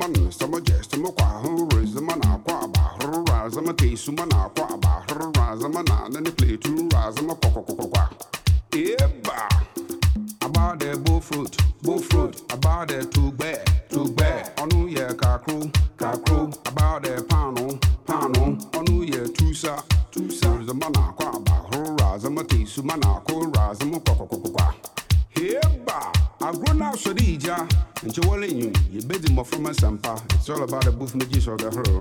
ma nsa ma jesti ma kwa hụ rezi ma na-akwa agba hụrụ raza ma tesu ma na-akwa agba hụrụ raza ma na anani pletu raza ma kwakwakwakwakwa ịba agbada ebe fruit. about the booth Magisho the her.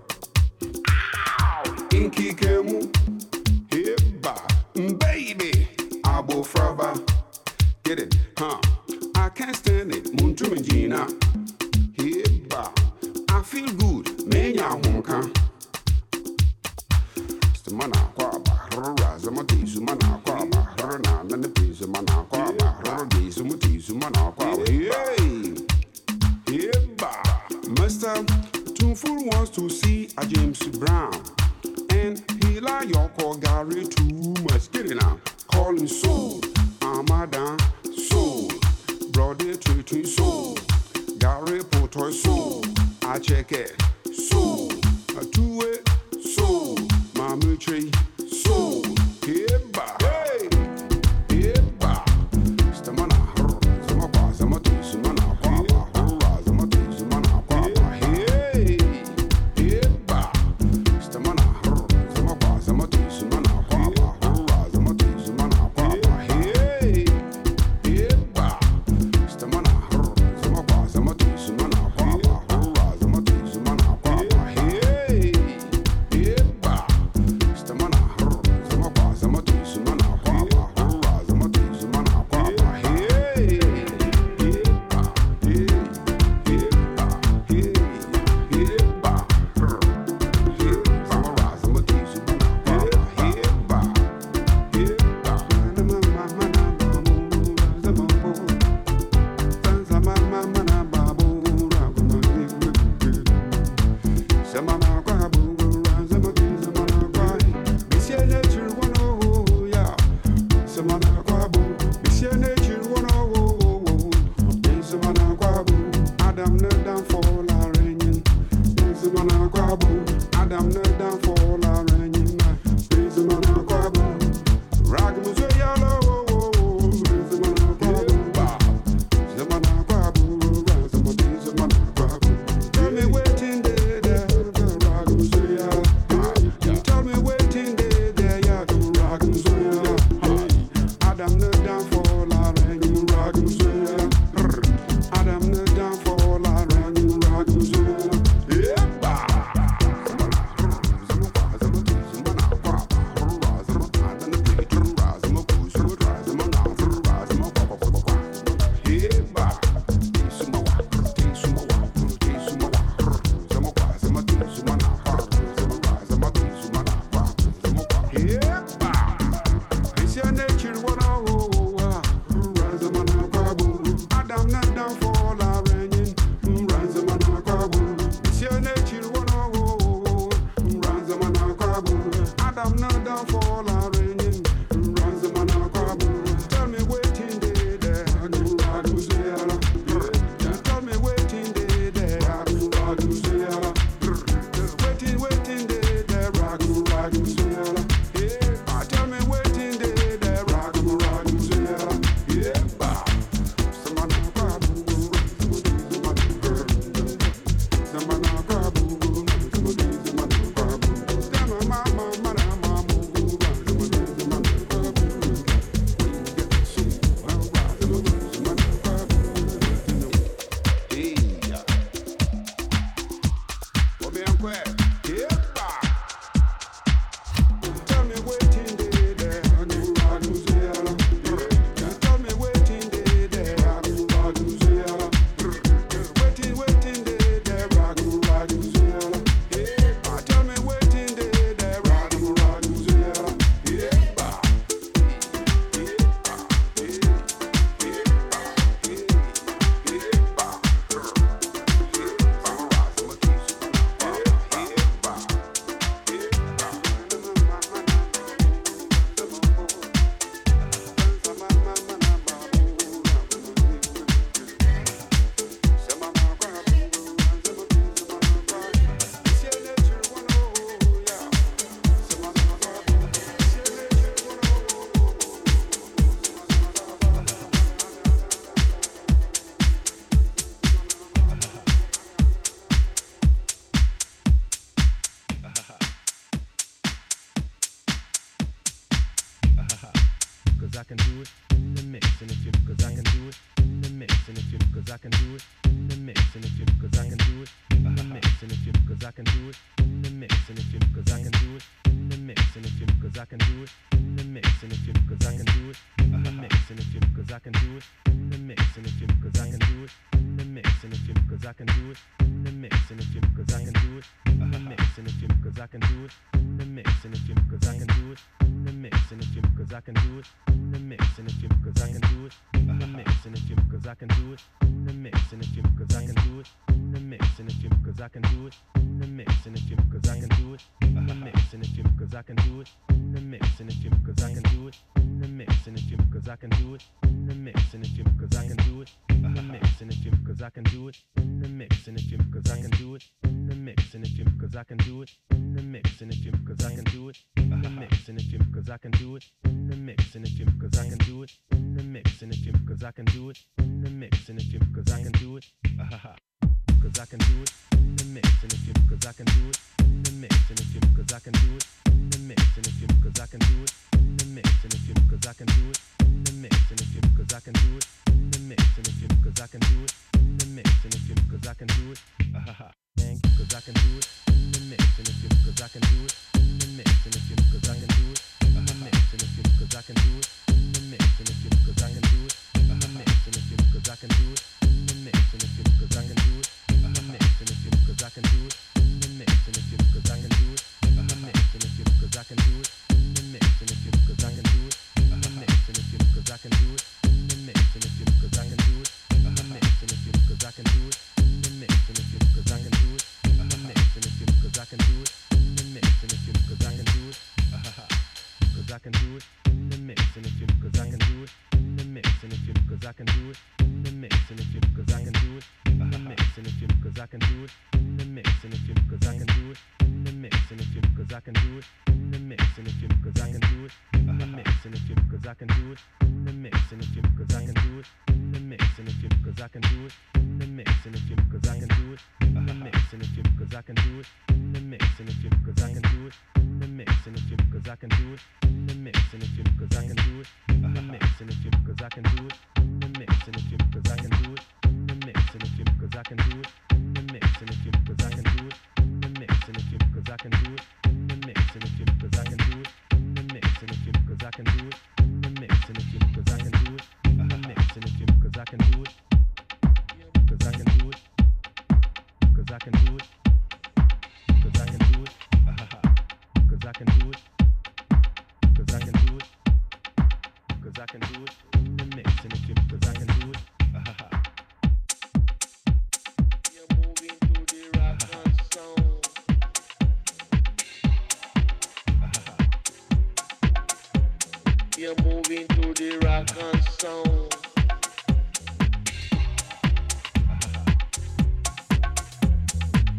the rock and sound.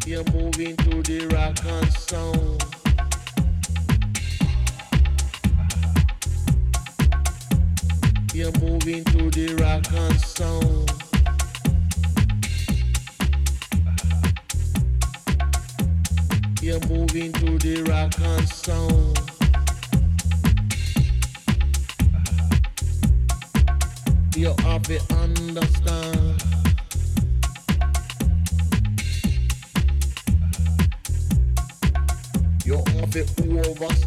You're moving to the rock and sound. You're moving to the rock and sound. You're moving to the rock and sound. over.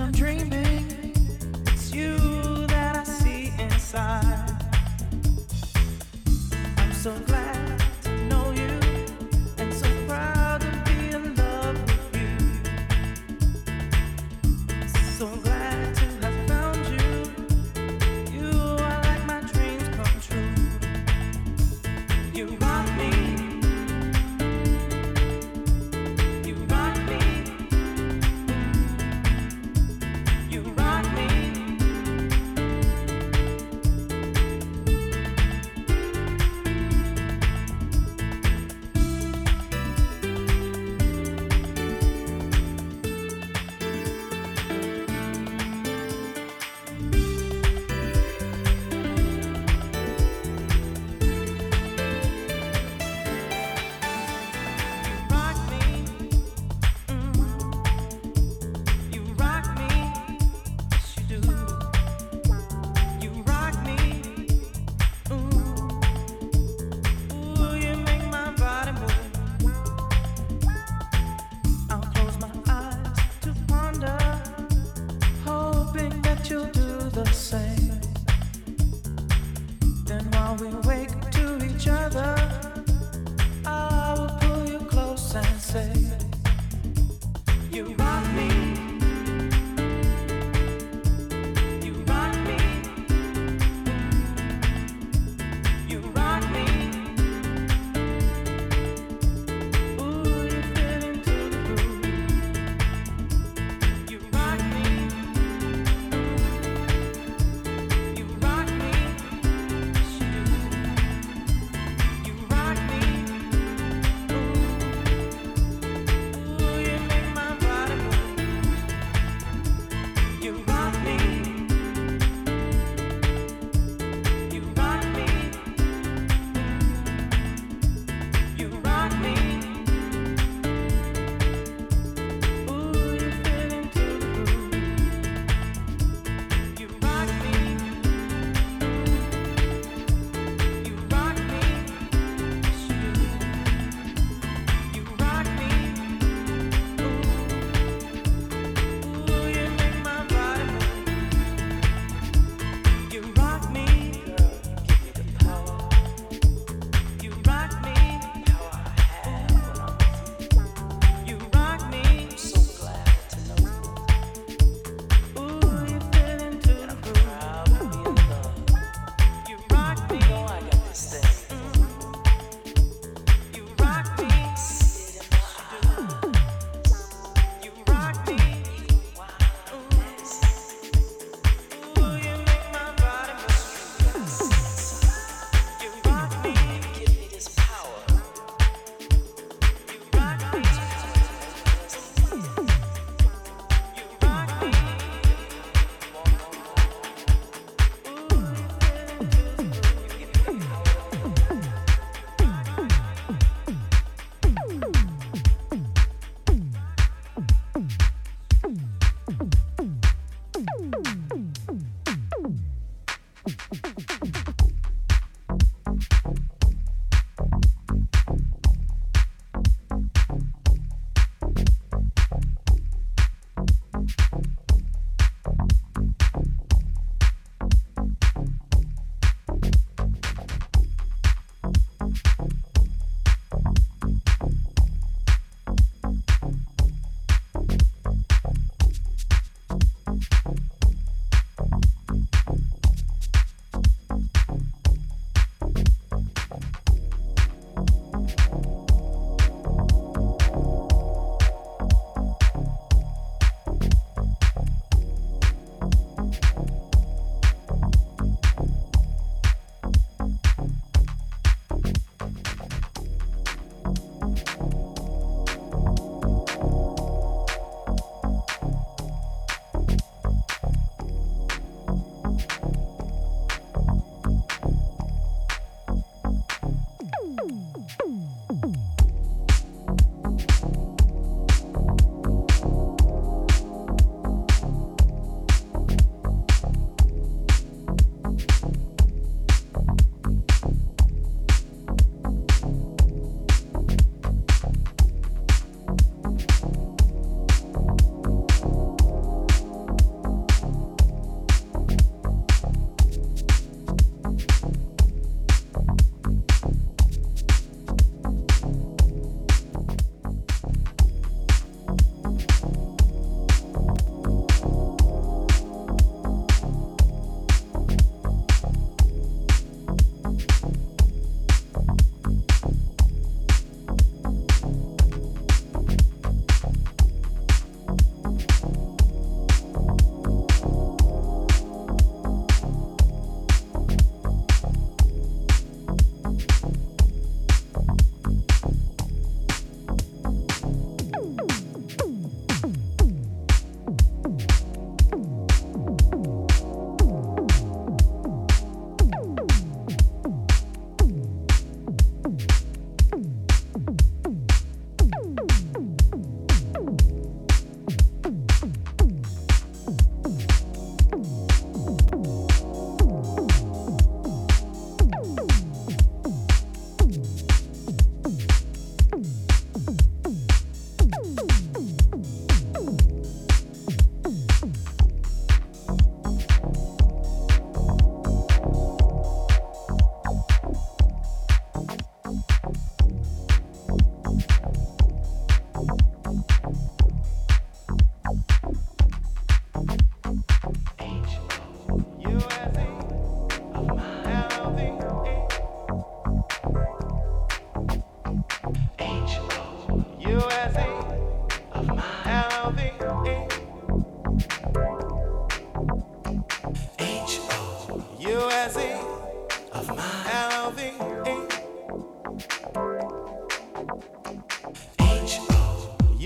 I'm dreaming. It's you that I see inside. I'm so.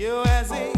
you as it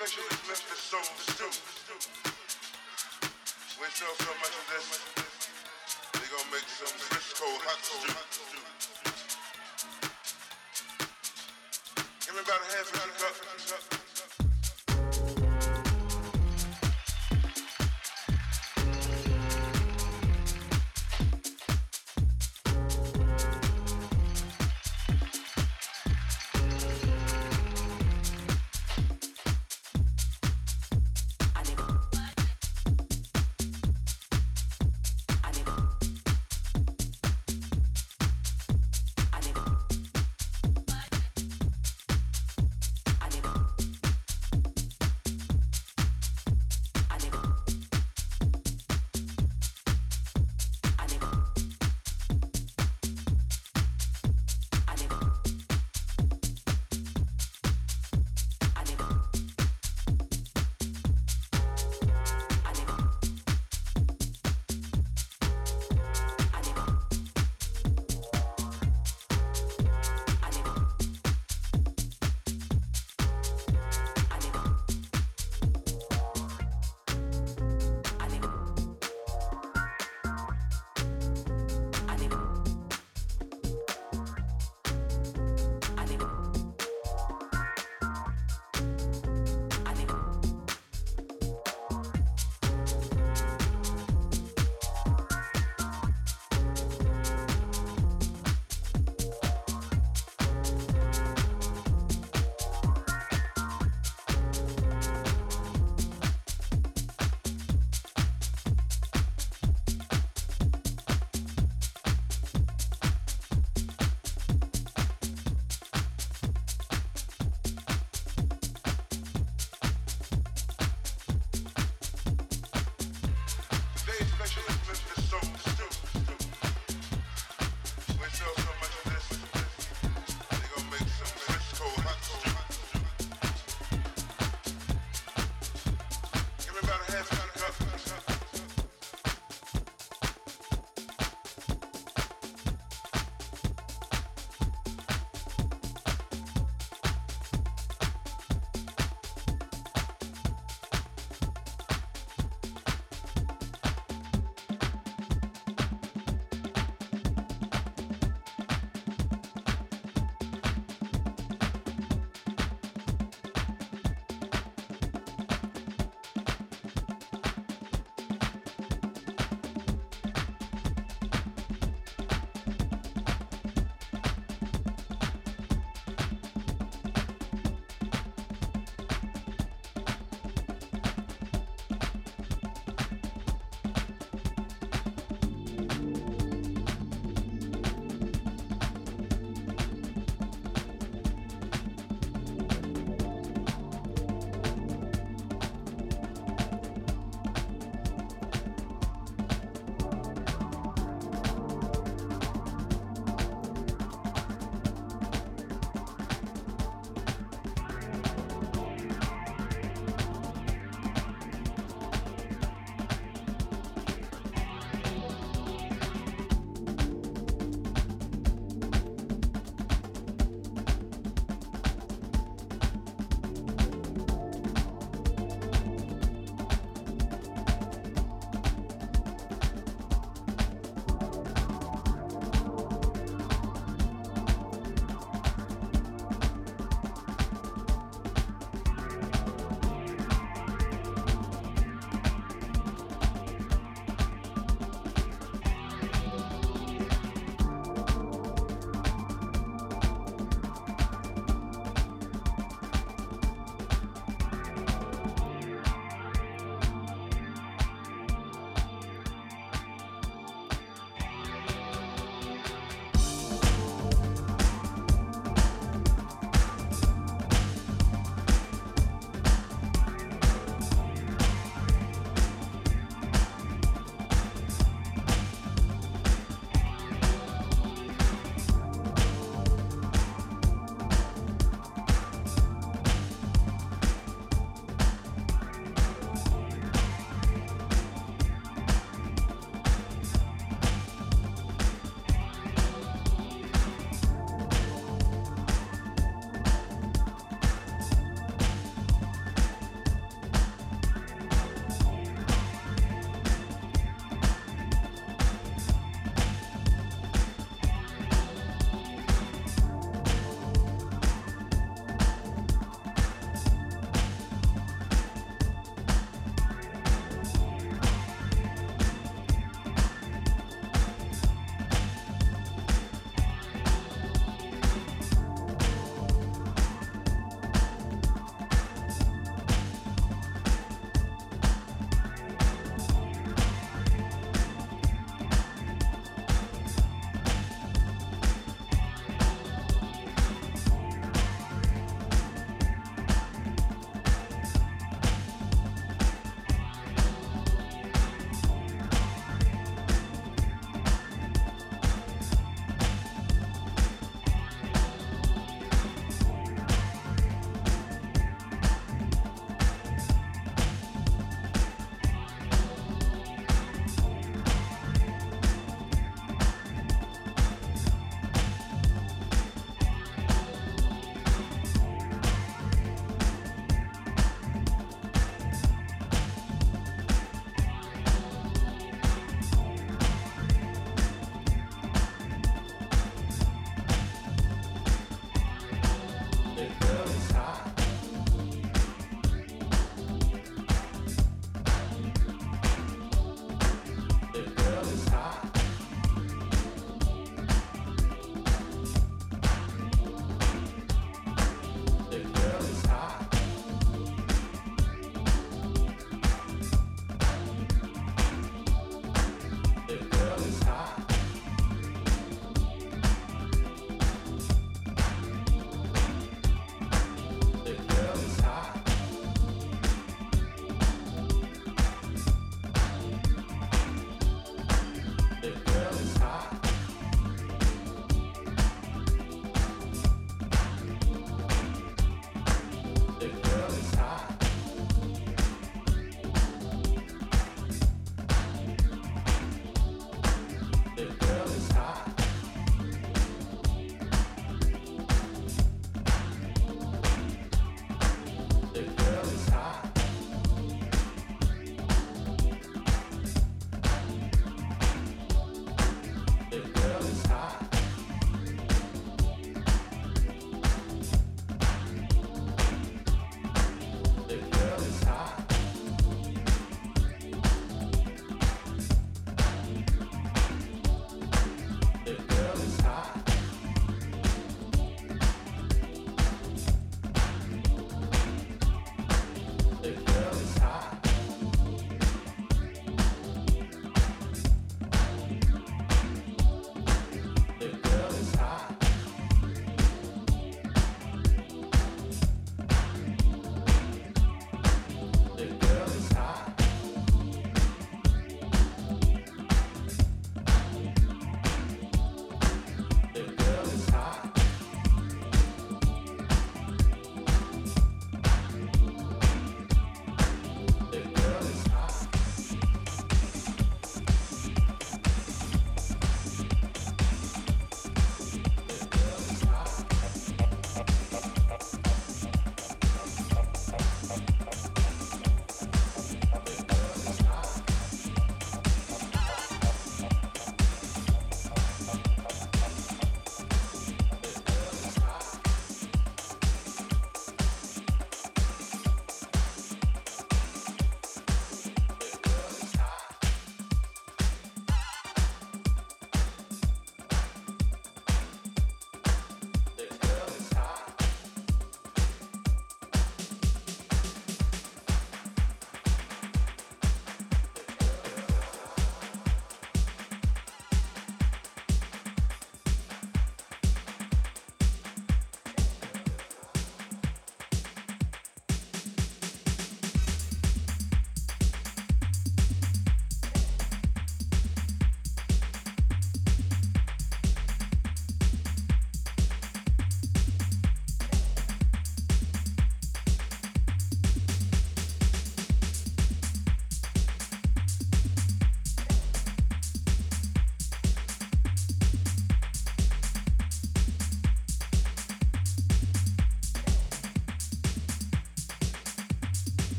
We sell so much of this, they gonna make some Frisco hot stew.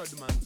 method man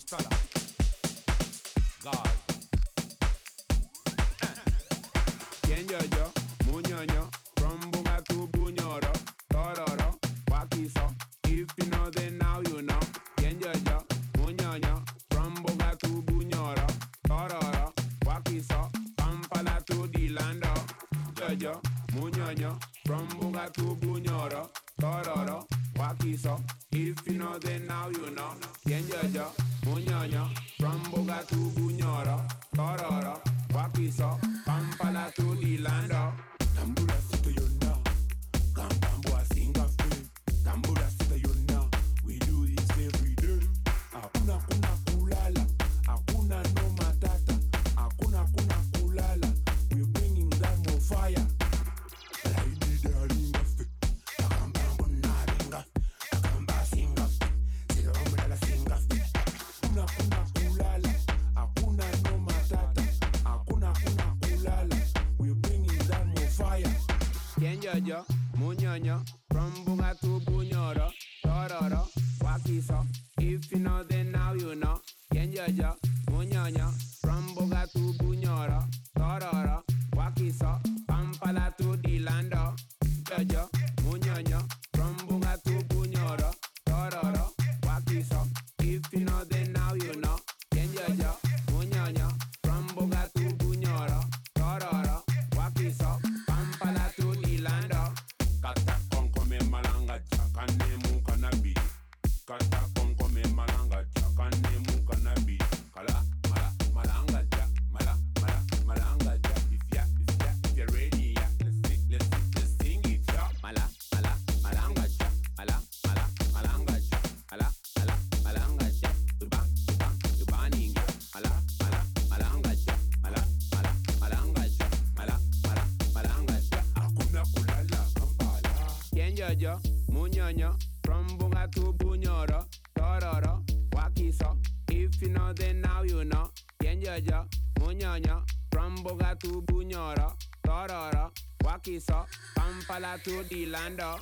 Mujaja, Munyanya, from Bunga to Bunyoro, Tororo, Wakiso. If you know, then now you know. Yenjaja, Munyanya, from Bunga to Bunyoro, Tororo, Wakiso, Kampala to the Lando,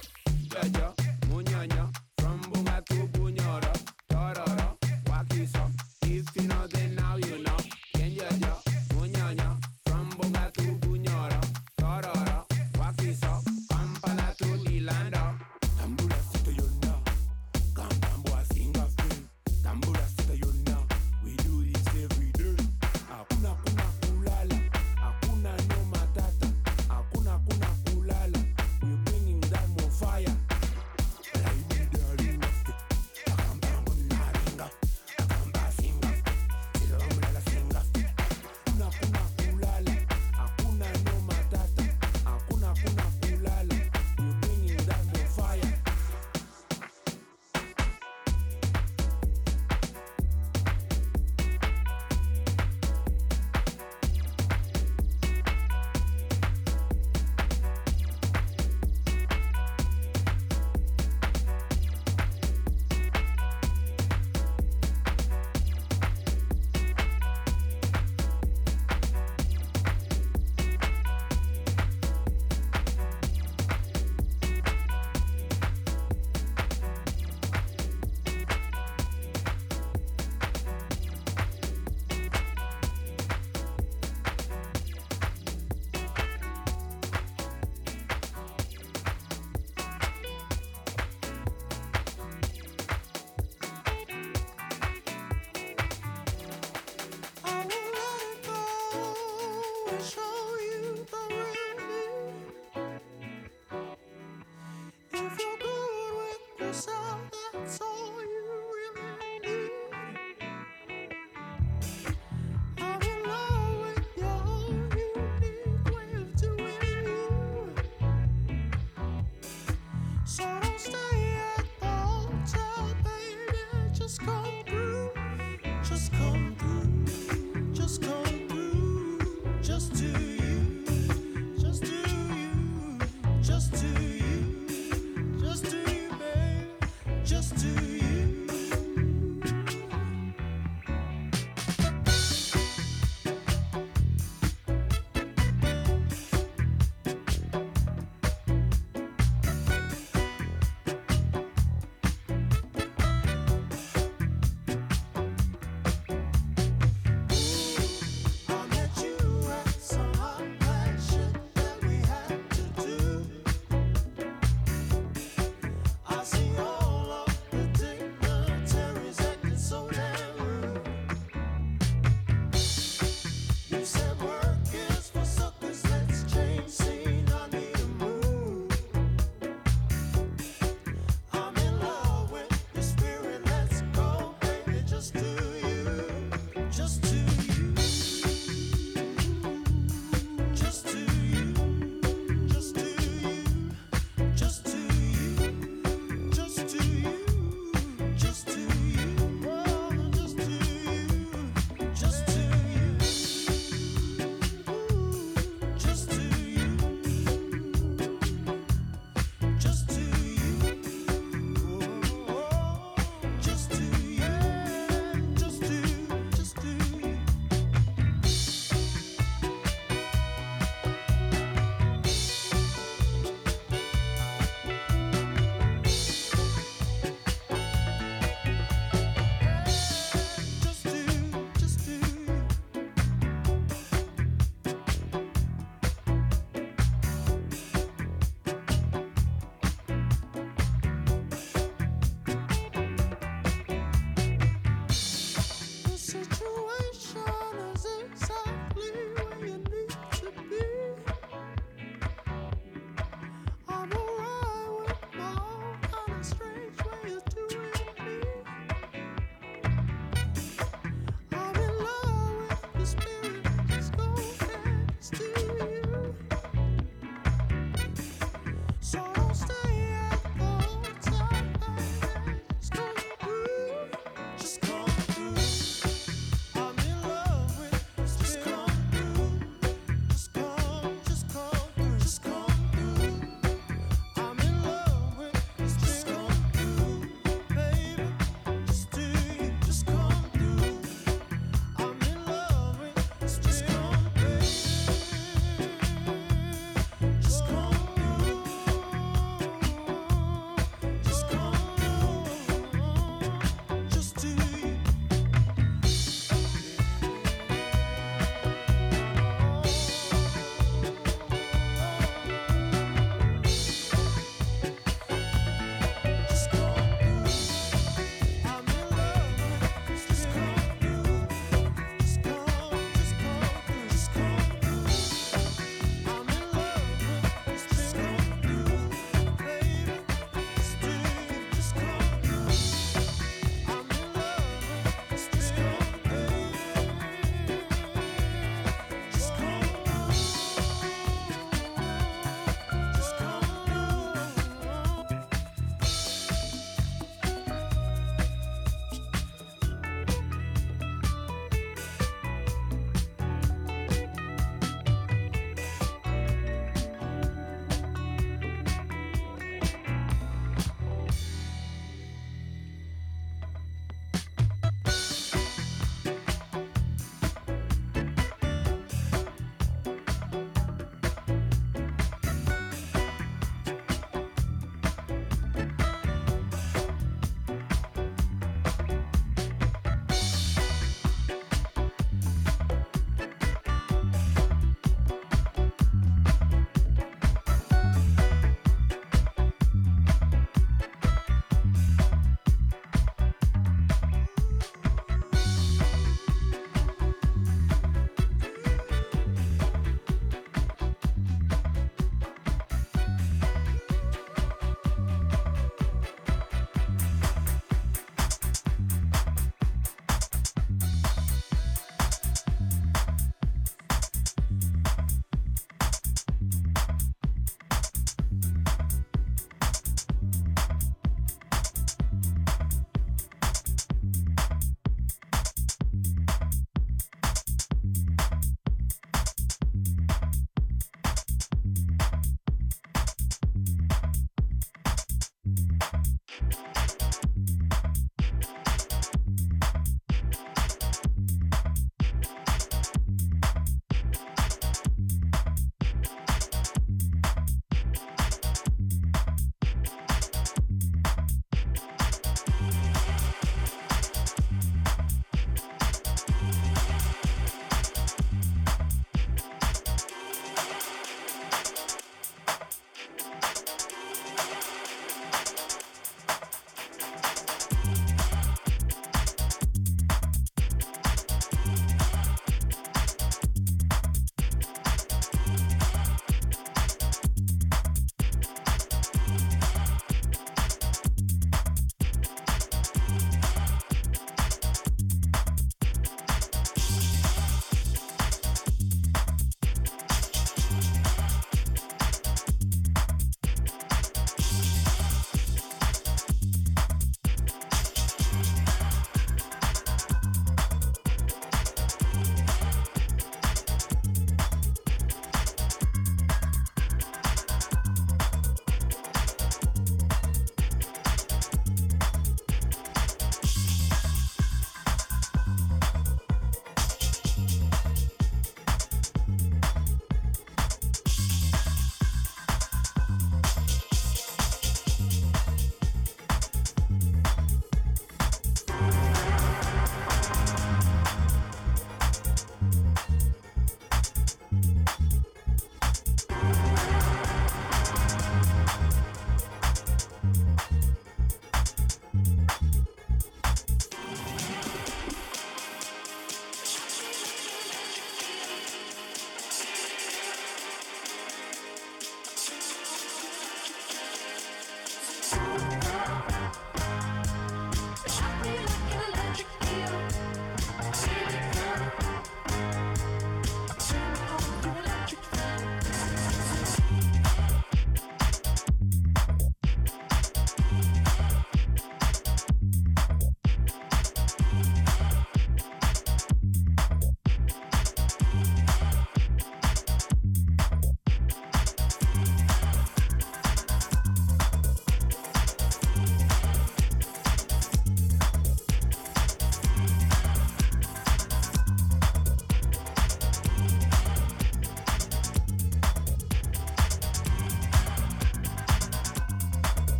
Jaja, Munyanya.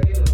Thank you.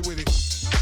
With it.